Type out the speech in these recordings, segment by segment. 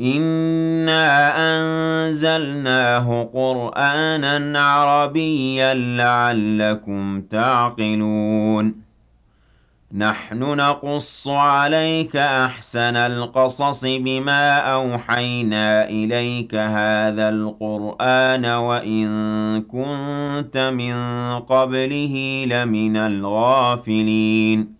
إِنَّا أَنزَلْنَاهُ قُرْآنًا عَرَبِيًّا لَّعَلَّكُمْ تَعْقِلُونَ نَحْنُ نَقُصُّ عَلَيْكَ أَحْسَنَ الْقَصَصِ بِمَا أَوْحَيْنَا إِلَيْكَ هَٰذَا الْقُرْآنَ وَإِن كُنتَ مِن قَبْلِهِ لَمِنَ الْغَافِلِينَ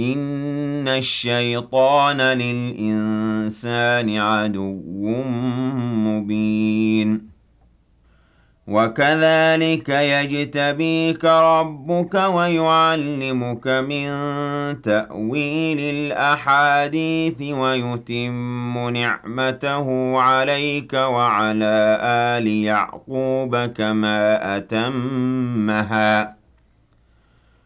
إِنَّ الشَّيْطَانَ لِلْإِنسَانِ عَدُوٌّ مُّبِينٌ وَكَذَٰلِكَ يَجْتَبِيكَ رَبُّكَ وَيُعَلِّمُكَ مِن تَأْوِيلِ الْأَحَادِيثِ وَيُتِمُّ نِعْمَتَهُ عَلَيْكَ وَعَلَىٰ آلِ يَعْقُوبَ كَمَا أَتَمَّهَا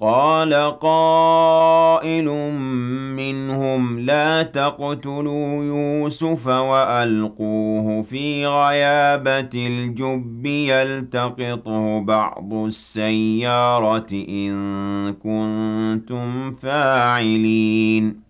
قَالَ قَائِلٌ مِّنْهُمْ لَا تَقْتُلُوا يُوسُفَ وَأَلْقُوهُ فِي غَيَابَتِ الْجُبِّ يَلْتَقِطْهُ بَعْضُ السَّيَّارَةِ إِن كُنتُمْ فَاعِلِينَ.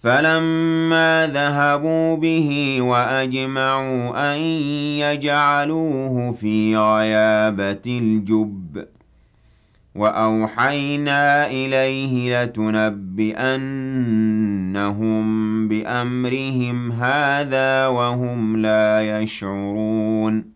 فَلَمَّا ذَهَبُوا بِهِ وَأَجْمَعُوا أَن يَجْعَلُوهُ فِي غَيَابَتِ الْجُبِّ وَأَوْحَيْنَا إِلَيْهِ لَتُنَبِّئَنَّهُم بِأَمْرِهِمْ هَٰذَا وَهُمْ لَا يَشْعُرُونَ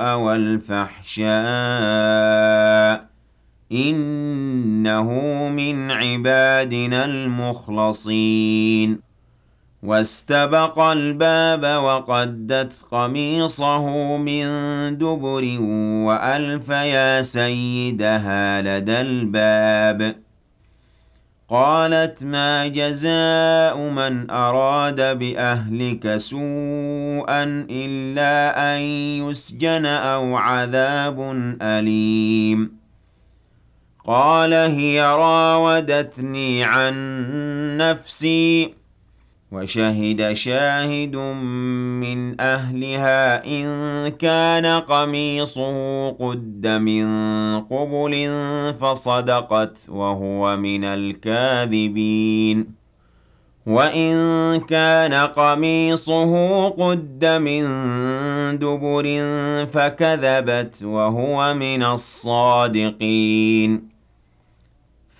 وَالْفَحْشَاءَ ۚ إِنَّهُ مِنْ عِبَادِنَا الْمُخْلَصِينَ. وَاسْتَبَقَ الْبَابَ وَقَدَّتْ قَمِيصَهُ مِن دُبُرٍ وَأَلْفَ يَا سَيِّدَهَا لَدَى الْبَابِ. قَالَتْ مَا جَزَاءُ مَنْ أَرَادَ بِأَهْلِكَ سُوءًا إِلَّا أَن يُسْجَنَ أَوْ عَذَابٌ أَلِيمٌ. قَالَ هِيَ رَاوَدَتْنِي عَن نَّفْسِي وَشَهِدَ شَاهِدٌ مِّنْ أَهْلِهَا إِن كَانَ قَمِيصُهُ قُدَّ مِن قُبُلٍ فَصَدَقَتْ وَهُوَ مِنَ الْكَاذِبِينَ. وَإِن كَانَ قَمِيصُهُ قُدَّ مِن دُبُرٍ فَكَذَبَتْ وَهُوَ مِنَ الصَّادِقِينَ.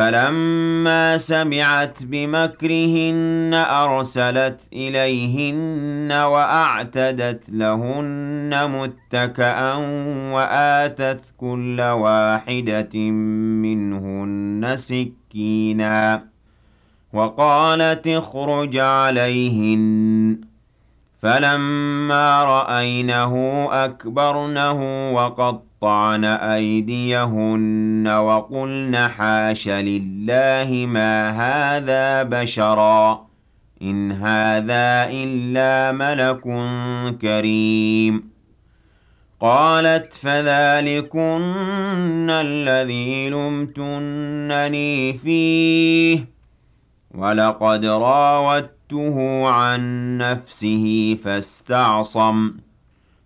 فَلَمَّا سَمِعَتْ بِمَكْرِهِنَّ أَرْسَلَتْ إِلَيْهِنَّ وَأَعْتَدَتْ لَهُنَّ مُتَّكَأً وَآتَتْ كُلَّ وَاحِدَةٍ مِّنْهُنَّ سِكِّينًا وَقَالَتِ اخْرُجْ عَلَيْهِنَّ. فَلَمَّا رَأَيْنَهُ أَكْبَرْنَهُ وَقَطَّعْنَ وَقَطَّعْنَ أَيْدِيَهُنَّ وَقُلْنَ حَاشَ لِلَّهِ مَا هَٰذَا بَشَرًا. إِنْ هَٰذَا إِلَّا مَلَكٌ كَرِيمٌ. قَالَتْ فَذَٰلِكُنَّ الَّذِي لُمْتُنَّنِي فِيهِ. وَلَقَدْ رَاوَدتُّهُ عَن نَّفْسِهِ فَاسْتَعْصَمَ.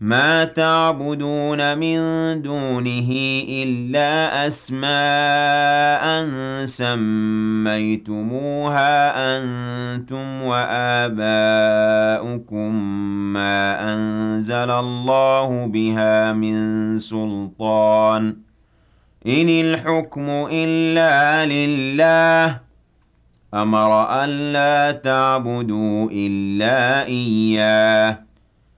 مَا تَعْبُدُونَ مِن دُونِهِ إِلَّا أَسْمَاءً سَمَّيْتُمُوهَا أَنتُمْ وَآبَاؤُكُم مَّا أَنزَلَ اللَّهُ بِهَا مِن سُلْطَانٍ ۚ. إِنِ الْحُكْمُ إِلَّا لِلَّهِ ۚ. أَمَرَ أَلَّا تَعْبُدُوا إِلَّا إِيَّاهُ.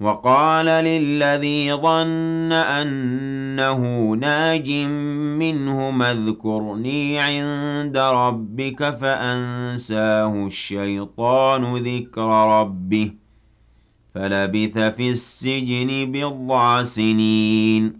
وَقَالَ لِلَّذِي ظَنَّ أَنَّهُ نَاجٍ مِّنْهُمَا اذْكُرْنِي عِندَ رَبِّكَ فَأَنسَاهُ الشَّيْطَانُ ذِكْرَ رَبِّهِ فَلَبِثَ فِي السِّجْنِ بِضْعَ سِنِينَ.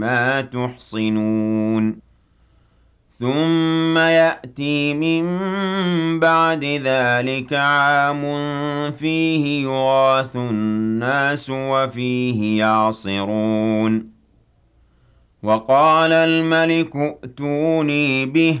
مما تحصنون. ثم يأتي من بعد ذلك عام فيه يغاث الناس وفيه يعصرون. وقال الملك ائتوني به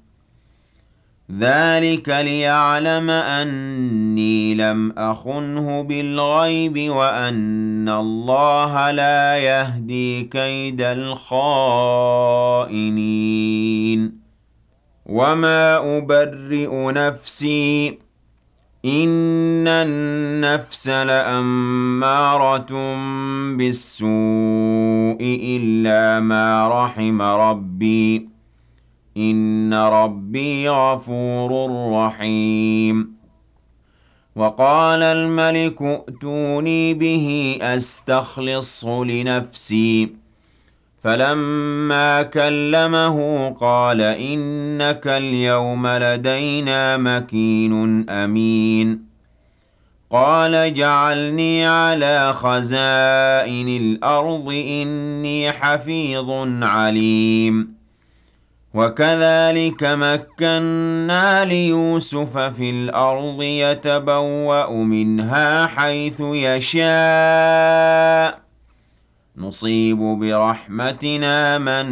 ذلك ليعلم أني لم أخنه بالغيب وأن الله لا يهدي كيد الخائنين وما أبرئ نفسي إن النفس لأمارة بالسوء إلا ما رحم ربي إن ربي غفور رحيم وقال الملك ائتوني به أستخلصه لنفسي فلما كلمه قال إنك اليوم لدينا مكين أمين قال جعلني على خزائن الأرض إني حفيظ عليم وكذلك مكنا ليوسف في الأرض يتبوأ منها حيث يشاء. نصيب برحمتنا من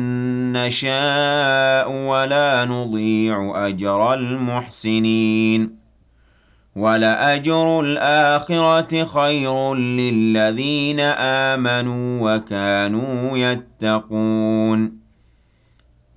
نشاء ولا نضيع أجر المحسنين. ولأجر الآخرة خير للذين آمنوا وكانوا يتقون.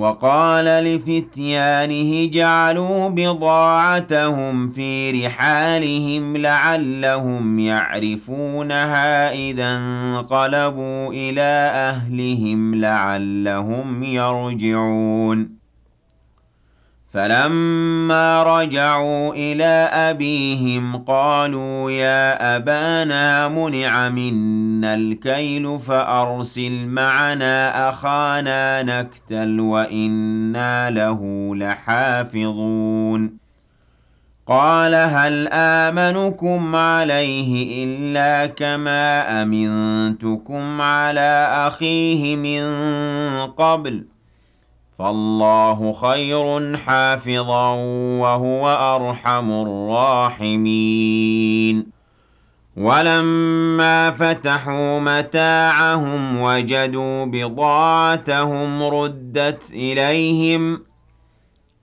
وقال لفتيانه جعلوا بضاعتهم في رحالهم لعلهم يعرفونها إذا انقلبوا إلى أهلهم لعلهم يرجعون. فلما رجعوا إلى أبيهم قالوا يا أبانا منع منا الكيل فأرسل معنا أخانا نكتل وإنا له لحافظون. قال هل آمنكم عليه إلا كما أمنتكم على أخيه من قبل ۖ؟ فالله خير حافظا وهو أرحم الراحمين. ولما فتحوا متاعهم وجدوا بضاعتهم ردت إليهم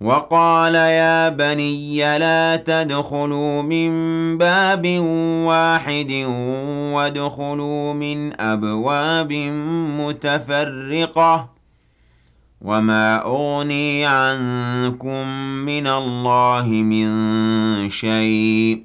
وقال يا بني لا تدخلوا من باب واحد وادخلوا من أبواب متفرقة وما أغني عنكم من الله من شيء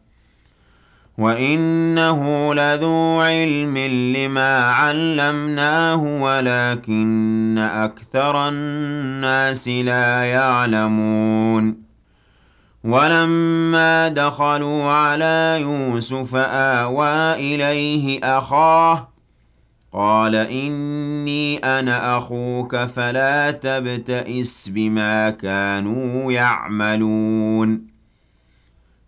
وَإِنَّهُ لَذُو عِلْمٍ لِّمَا عَلَّمْنَاهُ وَلَٰكِنَّ أَكْثَرَ النَّاسِ لَا يَعْلَمُونَ وَلَمَّا دَخَلُوا عَلَىٰ يُوسُفَ آوَىٰ إِلَيْهِ أَخَاهُ قَالَ إِنِّي أَنَا أَخُوكَ فَلَا تَبْتَئِسْ بِمَا كَانُوا يَعْمَلُونَ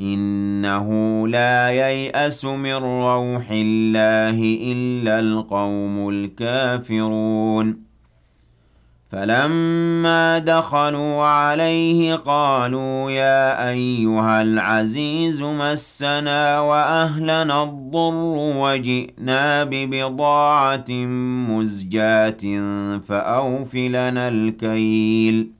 إنه لا ييأس من روح الله إلا القوم الكافرون. فلما دخلوا عليه قالوا يا أيها العزيز مسنا وأهلنا الضر وجئنا ببضاعة مزجاة فأوفلنا الكيل.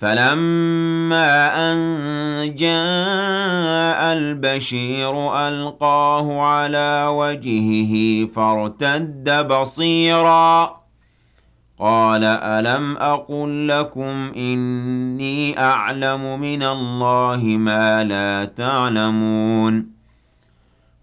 فَلَمَّا أَن جَاءَ الْبَشِيرُ أَلْقَاهُ عَلَىٰ وَجْهِهِ فَارْتَدَّ بَصِيرًا. قَالَ أَلَمْ أَقُل لَّكُمْ إِنِّي أَعْلَمُ مِنَ اللَّهِ مَا لَا تَعْلَمُونَ.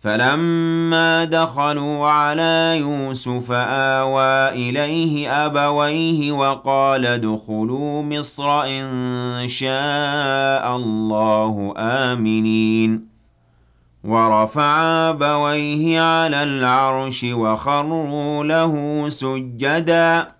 فَلَمَّا دَخَلُوا عَلَىٰ يُوسُفَ آوَىٰ إِلَيْهِ أَبَوَيْهِ وَقَالَ ادْخُلُوا مِصْرَ إِن شَاءَ اللَّهُ آمِنِينَ. وَرَفَعَ أَبَوَيْهِ عَلَى الْعَرْشِ وَخَرُّوا لَهُ سُجَّدًا.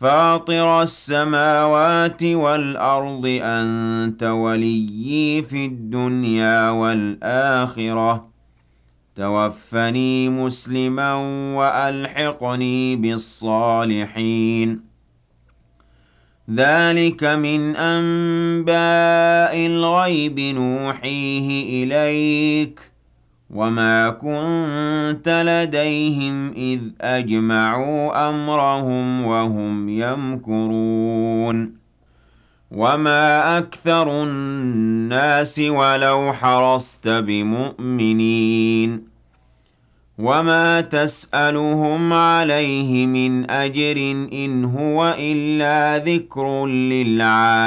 فاطر السماوات والأرض أنت وليي في الدنيا والآخرة. توفني مسلما وألحقني بالصالحين. ذلك من أنباء الغيب نوحيه إليك. وَمَا كُنتَ لَدَيْهِمْ إِذْ أَجْمَعُوا أَمْرَهُمْ وَهُمْ يَمْكُرُونَ وَمَا أَكْثَرُ النَّاسِ وَلَوْ حَرَصْتَ بِمُؤْمِنِينَ وَمَا تَسْأَلُهُمْ عَلَيْهِ مِنْ أَجْرٍ إِنْ هُوَ إِلَّا ذِكْرٌ لِلْعَالَمِينَ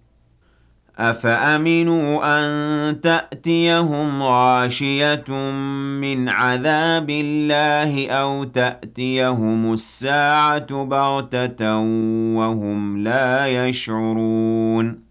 أَفَأَمِنُوا أَن تَأْتِيَهُمْ غَاشِيَةٌ مِّنْ عَذَابِ اللَّهِ أَوْ تَأْتِيَهُمُ السَّاعَةُ بَغْتَةً وَهُمْ لَا يَشْعُرُونَ